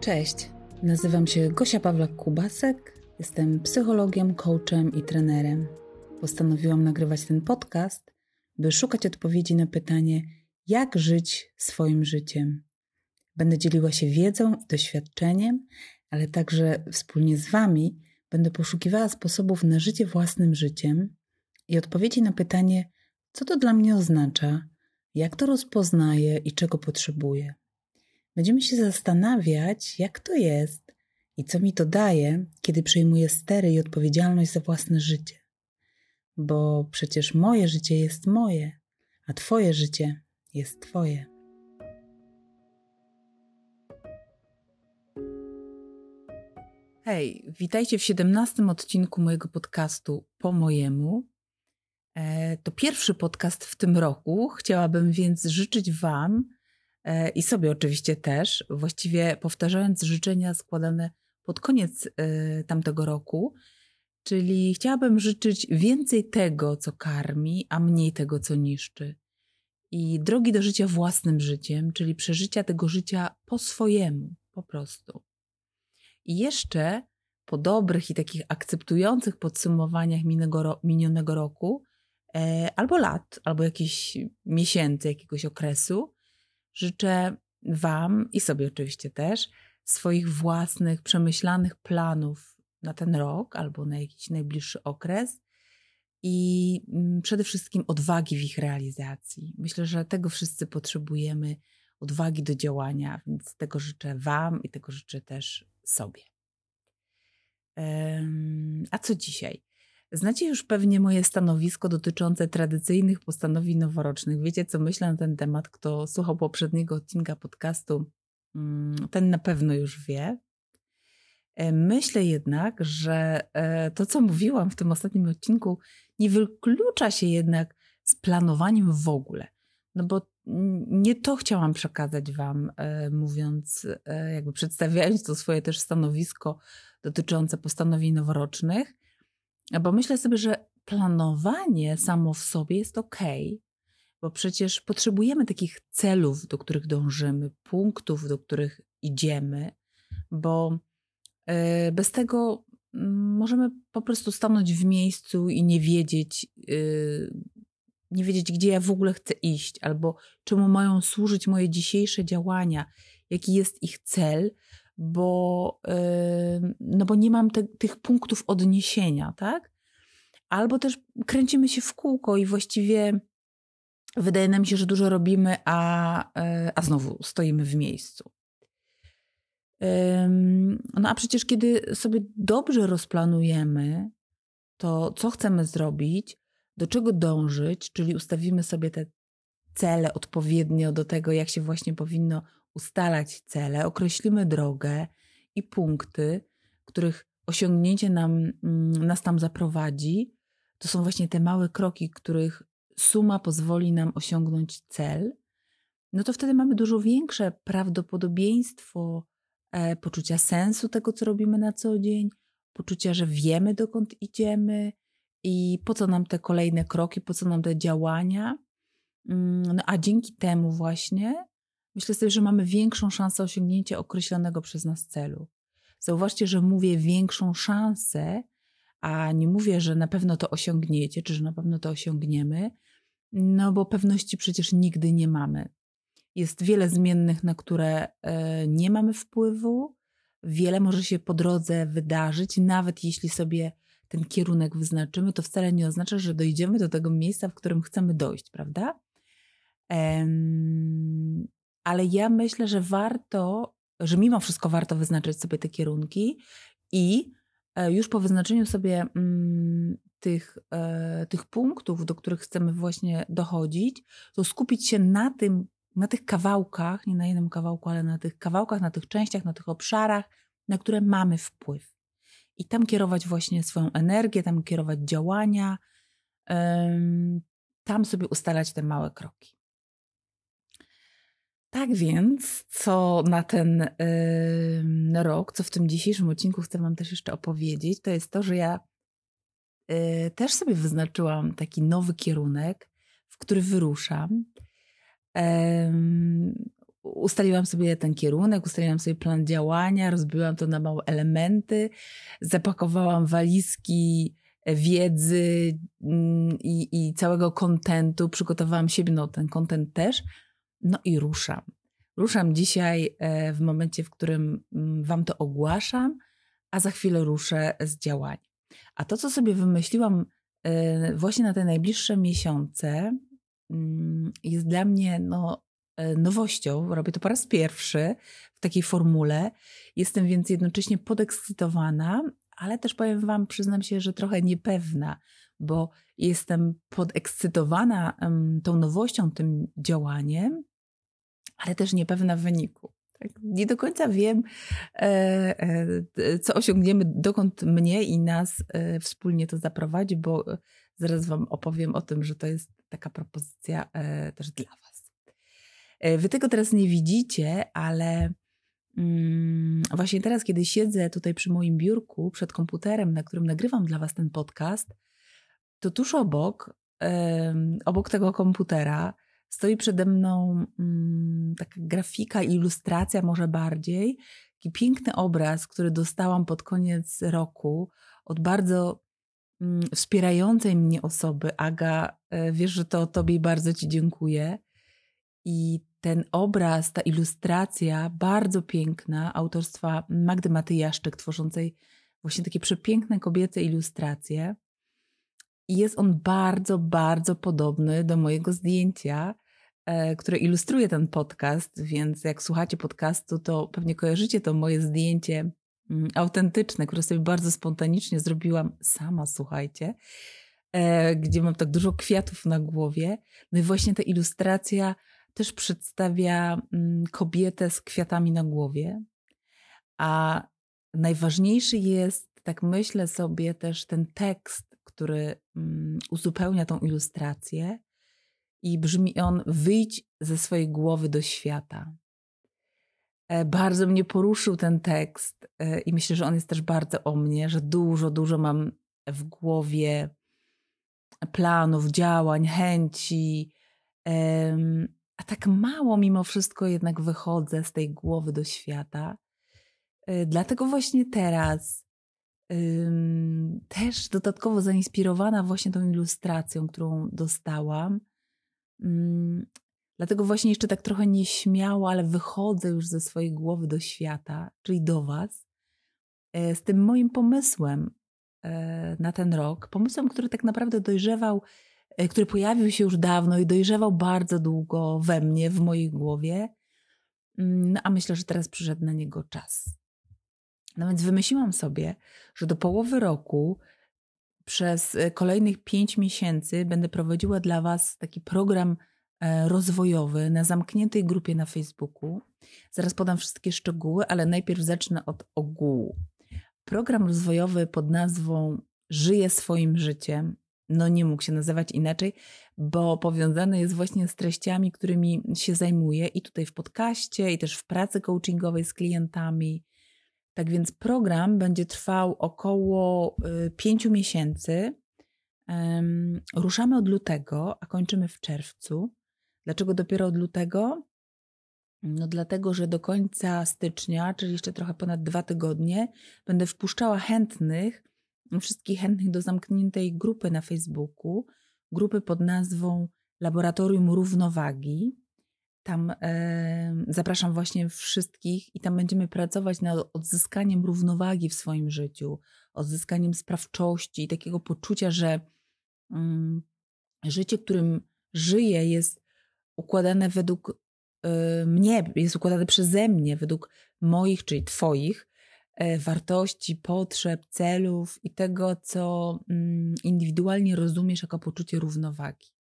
Cześć, nazywam się Gosia Pawlak-Kubasek, jestem psychologiem, coachem i trenerem. Postanowiłam nagrywać ten podcast, by szukać odpowiedzi na pytanie, jak żyć swoim życiem. Będę dzieliła się wiedzą i doświadczeniem, ale także wspólnie z Wami będę poszukiwała sposobów na życie własnym życiem i odpowiedzi na pytanie, co to dla mnie oznacza, jak to rozpoznaję i czego potrzebuję. Będziemy się zastanawiać, jak to jest i co mi to daje, kiedy przejmuję stery i odpowiedzialność za własne życie. Bo przecież moje życie jest moje, a Twoje życie jest Twoje. Hej, witajcie w 17 odcinku mojego podcastu Po mojemu. E, to pierwszy podcast w tym roku. Chciałabym więc życzyć Wam i sobie oczywiście też, właściwie powtarzając życzenia składane pod koniec e, tamtego roku, czyli chciałabym życzyć więcej tego, co karmi, a mniej tego, co niszczy. I drogi do życia własnym życiem, czyli przeżycia tego życia po swojemu, po prostu. I jeszcze po dobrych i takich akceptujących podsumowaniach minionego roku, e, albo lat, albo jakichś miesięcy, jakiegoś okresu, życzę Wam i sobie oczywiście też swoich własnych, przemyślanych planów na ten rok albo na jakiś najbliższy okres i mm, przede wszystkim odwagi w ich realizacji. Myślę, że tego wszyscy potrzebujemy odwagi do działania, więc tego życzę Wam i tego życzę też sobie. A co dzisiaj? Znacie już pewnie moje stanowisko dotyczące tradycyjnych postanowień noworocznych. Wiecie, co myślę na ten temat? Kto słuchał poprzedniego odcinka podcastu, mm, ten na pewno już wie. E, myślę jednak, że e, to, co mówiłam w tym ostatnim odcinku, nie wyklucza się jednak z planowaniem w ogóle. No bo nie to chciałam przekazać Wam, e, mówiąc, jakby przedstawiając to swoje też stanowisko dotyczące postanowień noworocznych, bo myślę sobie, że planowanie samo w sobie jest ok, bo przecież potrzebujemy takich celów, do których dążymy, punktów, do których idziemy, bo e, bez tego mm, możemy po prostu stanąć w miejscu i nie wiedzieć, e, nie wiedzieć, gdzie ja w ogóle chcę iść, albo czemu mają służyć moje dzisiejsze działania, jaki jest ich cel, bo, no bo nie mam te, tych punktów odniesienia, tak? Albo też kręcimy się w kółko i właściwie wydaje nam się, że dużo robimy, a, e, a znowu stoimy w miejscu. No a przecież kiedy sobie dobrze rozplanujemy to, co chcemy zrobić, do czego dążyć, czyli ustawimy sobie te cele odpowiednio do tego, jak się właśnie powinno ustalać cele, określimy drogę i punkty, których osiągnięcie nam, mm, nas tam zaprowadzi, to są właśnie te małe kroki, których suma pozwoli nam osiągnąć cel, no to wtedy mamy dużo większe prawdopodobieństwo e, poczucia sensu tego, co robimy na co dzień, poczucia, że wiemy, dokąd idziemy i po co nam te kolejne kroki, po co nam te działania. Mm, no, a dzięki temu właśnie myślę sobie, że mamy większą szansę osiągnięcia określonego przez nas celu. Zauważcie, że mówię większą szansę, a nie mówię, że na pewno to osiągniecie, czy że na pewno to osiągniemy, no bo pewności przecież nigdy nie mamy. Jest wiele zmiennych, na które e, nie mamy wpływu, wiele może się po drodze wydarzyć, nawet jeśli sobie ten kierunek wyznaczymy, to wcale nie oznacza, że dojdziemy do tego miejsca, w którym chcemy dojść, prawda? ale ja myślę, że warto, że mimo wszystko warto wyznaczyć sobie te kierunki i e, już po wyznaczeniu sobie mm, tych, e, tych punktów, do których chcemy właśnie dochodzić, to skupić się na tym, na tych kawałkach, nie na jednym kawałku, ale na tych kawałkach, na tych częściach, na tych obszarach, na które mamy wpływ. I tam kierować właśnie swoją energię, tam kierować działania, tam sobie ustalać te małe kroki. Tak więc, co na ten yy, rok, co w tym dzisiejszym odcinku chcę Wam też jeszcze opowiedzieć, to jest to, że ja yy, też sobie wyznaczyłam taki nowy kierunek, w który wyruszam. Yy, ustaliłam sobie ten kierunek, ustaliłam sobie plan działania, rozbiłam to na małe elementy, zapakowałam walizki wiedzy mm, i, i całego kontentu, przygotowałam siebie, no ten kontent też, no i ruszam. Ruszam dzisiaj e, w momencie, w którym mm, Wam to ogłaszam, a za chwilę ruszę z działań. A to, co sobie wymyśliłam e, właśnie na te najbliższe miesiące, mm, jest dla mnie no, e, nowością. Robię to po raz pierwszy w takiej formule. Jestem więc jednocześnie podekscytowana, ale też powiem Wam, przyznam się, że trochę niepewna, bo jestem podekscytowana tą nowością, tym działaniem, ale też niepewna wyniku. Tak? Nie do końca wiem, e, e, co osiągniemy, dokąd mnie i nas e, wspólnie to zaprowadzi, bo zaraz Wam opowiem o tym, że to jest taka propozycja też dla Was. Wy tego teraz nie widzicie, ale mm, właśnie teraz, kiedy siedzę tutaj przy moim biurku, przed komputerem, na którym nagrywam dla Was ten podcast, to tuż obok, obok tego komputera, stoi przede mną mm, taka grafika, ilustracja może bardziej, taki piękny obraz, który dostałam pod koniec roku od bardzo mm, wspierającej mnie osoby. Aga, e, wiesz, że to tobie bardzo ci dziękuję. I ten obraz, ta ilustracja, bardzo piękna, autorstwa Magdy Matyjaszczyk, tworzącej właśnie takie przepiękne kobiece ilustracje. I jest on bardzo, bardzo podobny do mojego zdjęcia, e, które ilustruje ten podcast, więc jak słuchacie podcastu, to pewnie kojarzycie to moje zdjęcie mm, autentyczne, które sobie bardzo spontanicznie zrobiłam sama, słuchajcie, e, gdzie mam tak dużo kwiatów na głowie. No i właśnie ta ilustracja też przedstawia mm, kobietę z kwiatami na głowie, a najważniejszy jest, tak myślę sobie, też ten tekst, który mm, uzupełnia tą ilustrację i brzmi on: Wyjdź ze swojej głowy do świata. E, bardzo mnie poruszył ten tekst e, i myślę, że on jest też bardzo o mnie, że dużo, dużo mam w głowie planów, działań, chęci, a tak mało mimo wszystko jednak wychodzę z tej głowy do świata. E, dlatego właśnie teraz też dodatkowo zainspirowana właśnie tą ilustracją, którą dostałam. Dlatego właśnie jeszcze tak trochę nieśmiało, ale wychodzę już ze swojej głowy do świata, czyli do Was, e, z tym moim pomysłem e, na ten rok. Pomysłem, który tak naprawdę dojrzewał, e, który pojawił się już dawno i dojrzewał bardzo długo we mnie, w mojej głowie. No, a myślę, że teraz przyszedł na niego czas. No więc wymyśliłam sobie, że do połowy roku przez e, kolejnych pięć miesięcy będę prowadziła dla Was taki program e, rozwojowy na zamkniętej grupie na Facebooku. Zaraz podam wszystkie szczegóły, ale najpierw zacznę od ogółu. Program rozwojowy pod nazwą Żyję swoim życiem. No nie mógł się nazywać inaczej, bo powiązany jest właśnie z treściami, którymi się zajmuję i tutaj w podcaście, i też w pracy coachingowej z klientami, tak więc program będzie trwał około y, pięciu miesięcy. Ruszamy od lutego, a kończymy w czerwcu. Dlaczego dopiero od lutego? No dlatego, że do końca stycznia, czyli jeszcze trochę ponad dwa tygodnie, będę wpuszczała chętnych, wszystkich chętnych do zamkniętej grupy na Facebooku, grupy pod nazwą Laboratorium Równowagi. Tam e, zapraszam właśnie wszystkich i tam będziemy pracować nad odzyskaniem równowagi w swoim życiu, odzyskaniem sprawczości i takiego poczucia, że mm, życie, którym żyję, jest układane według y, mnie, jest układane przeze mnie, według moich, czyli Twoich y, wartości, potrzeb, celów i tego, co y, indywidualnie rozumiesz jako poczucie równowagi.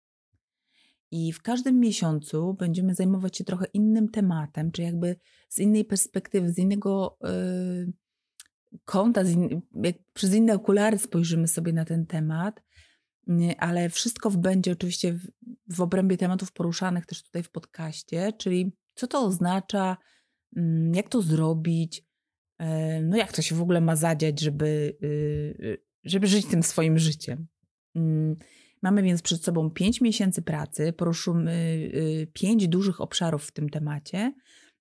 I w każdym miesiącu będziemy zajmować się trochę innym tematem, czy jakby z innej perspektywy, z innego yy, kąta, z in, jak przez inne okulary spojrzymy sobie na ten temat, ale wszystko będzie oczywiście w, w obrębie tematów poruszanych też tutaj w podcaście, czyli co to oznacza, yy, jak to zrobić, y, no jak to się w ogóle ma zadziać, żeby, y, y, żeby żyć tym swoim życiem. Mm, Mamy więc przed sobą 5 miesięcy pracy, poruszymy y, pięć dużych obszarów w tym temacie,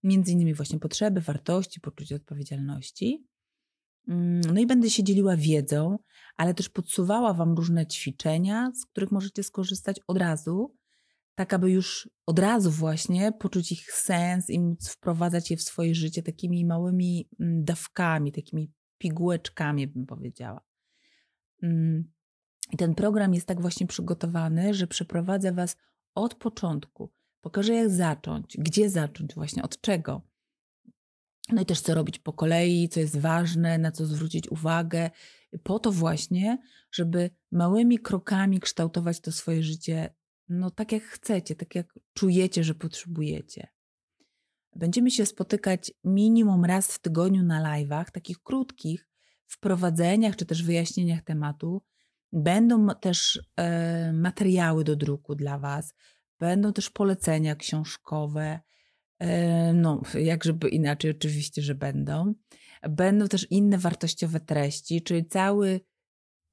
między innymi właśnie potrzeby, wartości, poczucie odpowiedzialności. Mm, no i będę się dzieliła wiedzą, ale też podsuwała Wam różne ćwiczenia, z których możecie skorzystać od razu, tak aby już od razu właśnie poczuć ich sens i móc wprowadzać je w swoje życie takimi małymi mm, dawkami, takimi pigułeczkami, bym powiedziała. I ten program jest tak właśnie przygotowany, że przeprowadza Was od początku. Pokażę, jak zacząć, gdzie zacząć, właśnie od czego. No i też co robić po kolei, co jest ważne, na co zwrócić uwagę, po to właśnie, żeby małymi krokami kształtować to swoje życie, no tak jak chcecie, tak jak czujecie, że potrzebujecie. Będziemy się spotykać minimum raz w tygodniu na live'ach, takich krótkich, wprowadzeniach czy też wyjaśnieniach tematu. Będą też e, materiały do druku dla Was, będą też polecenia książkowe, e, no, jak żeby inaczej, oczywiście, że będą. Będą też inne wartościowe treści, czyli cały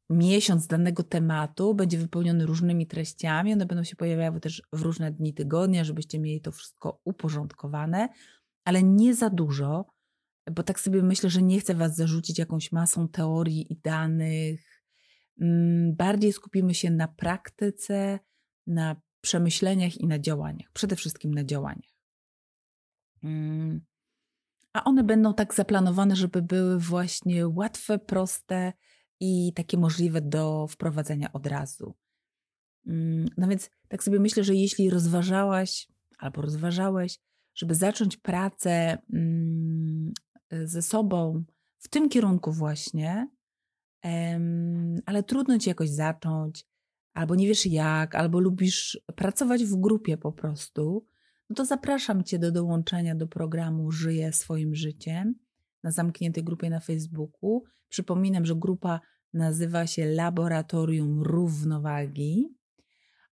miesiąc danego tematu będzie wypełniony różnymi treściami. One będą się pojawiały też w różne dni tygodnia, żebyście mieli to wszystko uporządkowane, ale nie za dużo, bo tak sobie myślę, że nie chcę Was zarzucić jakąś masą teorii i danych. Mm, bardziej skupimy się na praktyce, na przemyśleniach i na działaniach. Przede wszystkim na działaniach. Mm, a one będą tak zaplanowane, żeby były właśnie łatwe, proste i takie możliwe do wprowadzenia od razu. Mm, no więc tak sobie myślę, że jeśli rozważałaś albo rozważałeś, żeby zacząć pracę ze sobą w tym kierunku właśnie, ale trudno ci jakoś zacząć, albo nie wiesz jak, albo lubisz pracować w grupie po prostu, no to zapraszam cię do dołączenia do programu Żyję swoim życiem na zamkniętej grupie na Facebooku. Przypominam, że grupa nazywa się Laboratorium Równowagi.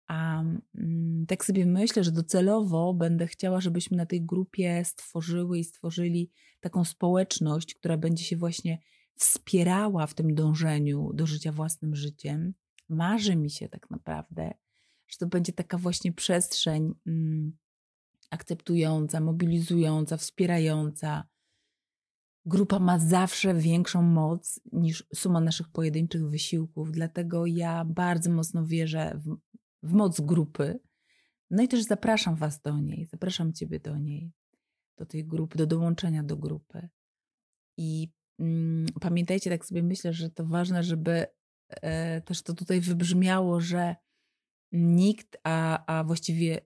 A mm, tak sobie myślę, że docelowo będę chciała, żebyśmy na tej grupie stworzyły i stworzyli taką społeczność, która będzie się właśnie wspierała w tym dążeniu do życia własnym życiem. Marzy mi się tak naprawdę, że to będzie taka właśnie przestrzeń mm, akceptująca, mobilizująca, wspierająca. Grupa ma zawsze większą moc niż suma naszych pojedynczych wysiłków, dlatego ja bardzo mocno wierzę w, w moc grupy. No i też zapraszam Was do niej, zapraszam Ciebie do niej, do tej grupy, do dołączenia do grupy. I pamiętajcie, tak sobie myślę, że to ważne, żeby e, też to tutaj wybrzmiało, że nikt, a, a właściwie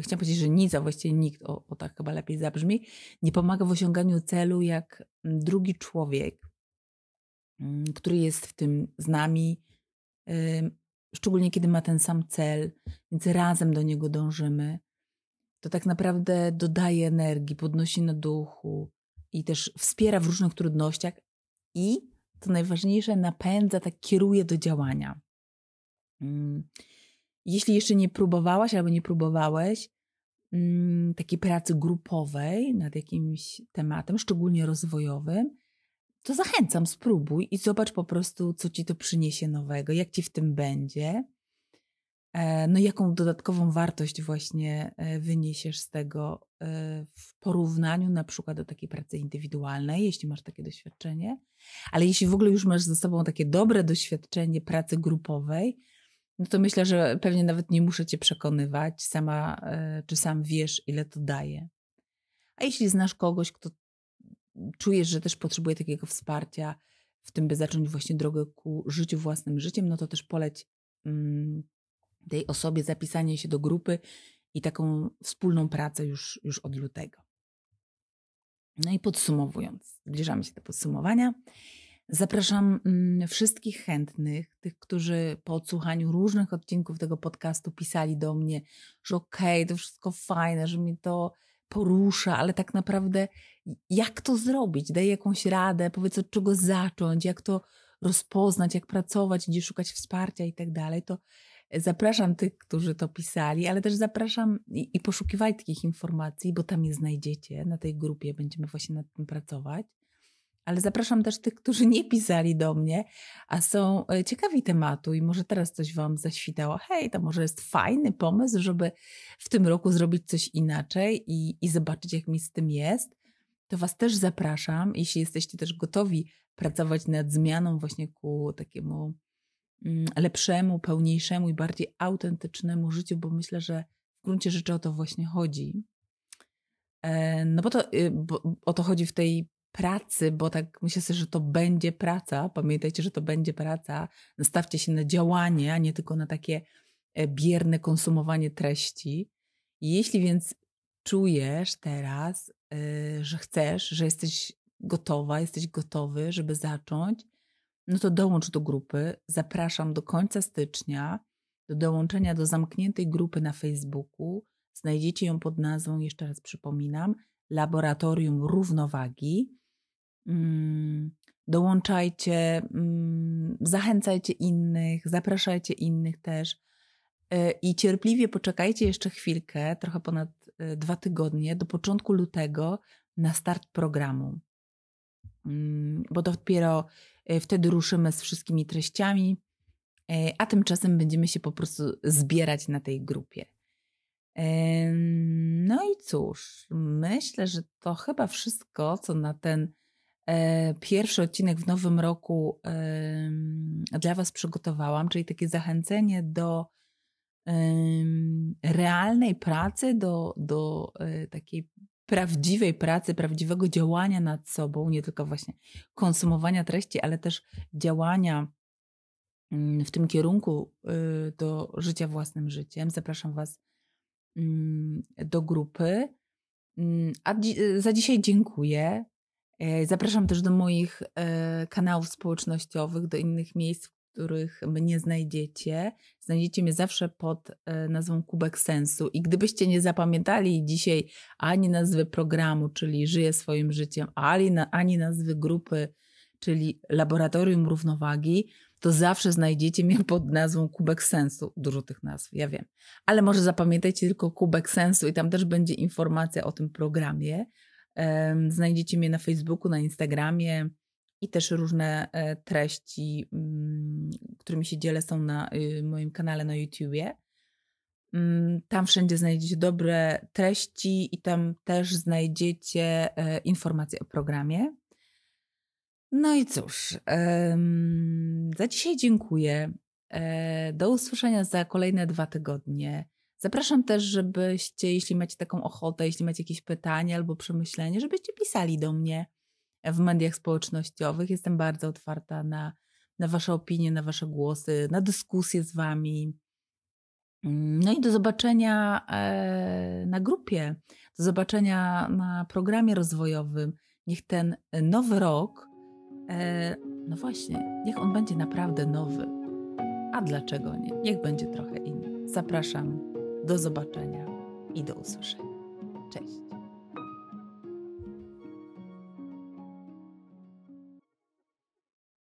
chciałam powiedzieć, że nic, a właściwie nikt, o, o tak chyba lepiej zabrzmi, nie pomaga w osiąganiu celu jak drugi człowiek, mm, który jest w tym z nami, szczególnie kiedy ma ten sam cel, więc razem do niego dążymy. To tak naprawdę dodaje energii, podnosi na duchu i też wspiera w różnych trudnościach i to najważniejsze, napędza, tak kieruje do działania. Mm. Jeśli jeszcze nie próbowałaś albo nie próbowałeś mm, takiej pracy grupowej nad jakimś tematem, szczególnie rozwojowym, to zachęcam, spróbuj i zobacz po prostu, co ci to przyniesie nowego, jak ci w tym będzie. E, no, jaką dodatkową wartość właśnie e, wyniesiesz z tego e, w porównaniu na przykład do takiej pracy indywidualnej, jeśli masz takie doświadczenie, ale jeśli w ogóle już masz ze sobą takie dobre doświadczenie pracy grupowej, no to myślę, że pewnie nawet nie muszę cię przekonywać, sama czy sam wiesz, ile to daje. A jeśli znasz kogoś, kto czujesz, że też potrzebuje takiego wsparcia w tym, by zacząć właśnie drogę ku życiu własnym życiem, no to też poleć mm, tej osobie zapisanie się do grupy i taką wspólną pracę już, już od lutego. No i podsumowując, zbliżamy się do podsumowania. Zapraszam mm, wszystkich chętnych, tych, którzy po odsłuchaniu różnych odcinków tego podcastu pisali do mnie, że okej, okay, to wszystko fajne, że mnie to porusza, ale tak naprawdę jak to zrobić? Daj jakąś radę, powiedz od czego zacząć, jak to rozpoznać, jak pracować, gdzie szukać wsparcia i tak dalej. To zapraszam tych, którzy to pisali, ale też zapraszam i, i poszukiwaj takich informacji, bo tam je znajdziecie. Na tej grupie będziemy właśnie nad tym pracować. ale zapraszam też tych, którzy nie pisali do mnie, a są e, ciekawi tematu i może teraz coś Wam zaświtało. Hej, to może jest fajny pomysł, żeby w tym roku zrobić coś inaczej i, i zobaczyć, jak mi z tym jest. To Was też zapraszam, jeśli jesteście też gotowi pracować nad zmianą właśnie ku takiemu lepszemu, pełniejszemu i bardziej autentycznemu życiu, bo myślę, że w gruncie rzeczy o to właśnie chodzi. E, no bo to y, bo o to chodzi w tej pracy, bo tak myślę sobie, że to będzie praca. Pamiętajcie, że to będzie praca. Nastawcie się na działanie, a nie tylko na takie e, bierne konsumowanie treści. Jeśli więc czujesz teraz, y, że chcesz, że jesteś gotowa, jesteś gotowy, żeby zacząć, no to dołącz do grupy. Zapraszam do końca stycznia do dołączenia do zamkniętej grupy na Facebooku. Znajdziecie ją pod nazwą, jeszcze raz przypominam, Laboratorium Równowagi. Mm, dołączajcie, mm, zachęcajcie innych, zapraszajcie innych też e, i cierpliwie poczekajcie jeszcze chwilkę, trochę ponad e, dwa tygodnie, do początku lutego na start programu. Mm, bo dopiero wtedy ruszymy z wszystkimi treściami, a tymczasem będziemy się po prostu zbierać na tej grupie. No i cóż, myślę, że to chyba wszystko, co na ten e, pierwszy odcinek w nowym roku dla Was przygotowałam, czyli takie zachęcenie do realnej pracy, do, do e, takiej prawdziwej pracy, prawdziwego działania nad sobą, nie tylko właśnie konsumowania treści, ale też działania mm, w tym kierunku y, do życia własnym życiem. Zapraszam Was mm, do grupy. Mm, a za dzisiaj dziękuję. E, zapraszam też do moich e, kanałów społecznościowych, do innych miejsc, których mnie znajdziecie. Znajdziecie mnie zawsze pod e, nazwą Kubek Sensu. I gdybyście nie zapamiętali dzisiaj ani nazwy programu, czyli Żyję swoim życiem, ani, ani nazwy grupy, czyli Laboratorium Równowagi, to zawsze znajdziecie mnie pod nazwą Kubek Sensu. Dużo tych nazw, ja wiem. Ale może zapamiętajcie tylko Kubek Sensu i tam też będzie informacja o tym programie. Znajdziecie mnie na Facebooku, na Instagramie, i też różne e, treści, mm, którymi się dzielę, są na y, moim kanale na YouTubie. Mm, tam wszędzie znajdziecie dobre treści i tam też znajdziecie e, informacje o programie. No i cóż, za dzisiaj dziękuję. E, do usłyszenia za kolejne dwa tygodnie. Zapraszam też, żebyście, jeśli macie taką ochotę, jeśli macie jakieś pytanie albo przemyślenie, żebyście pisali do mnie w mediach społecznościowych. Jestem bardzo otwarta na, na Wasze opinie, na Wasze głosy, na dyskusje z Wami. No i do zobaczenia e, na grupie, do zobaczenia na programie rozwojowym. Niech ten nowy rok, e, no właśnie, niech on będzie naprawdę nowy. A dlaczego nie? Niech będzie trochę inny. Zapraszam, do zobaczenia i do usłyszenia.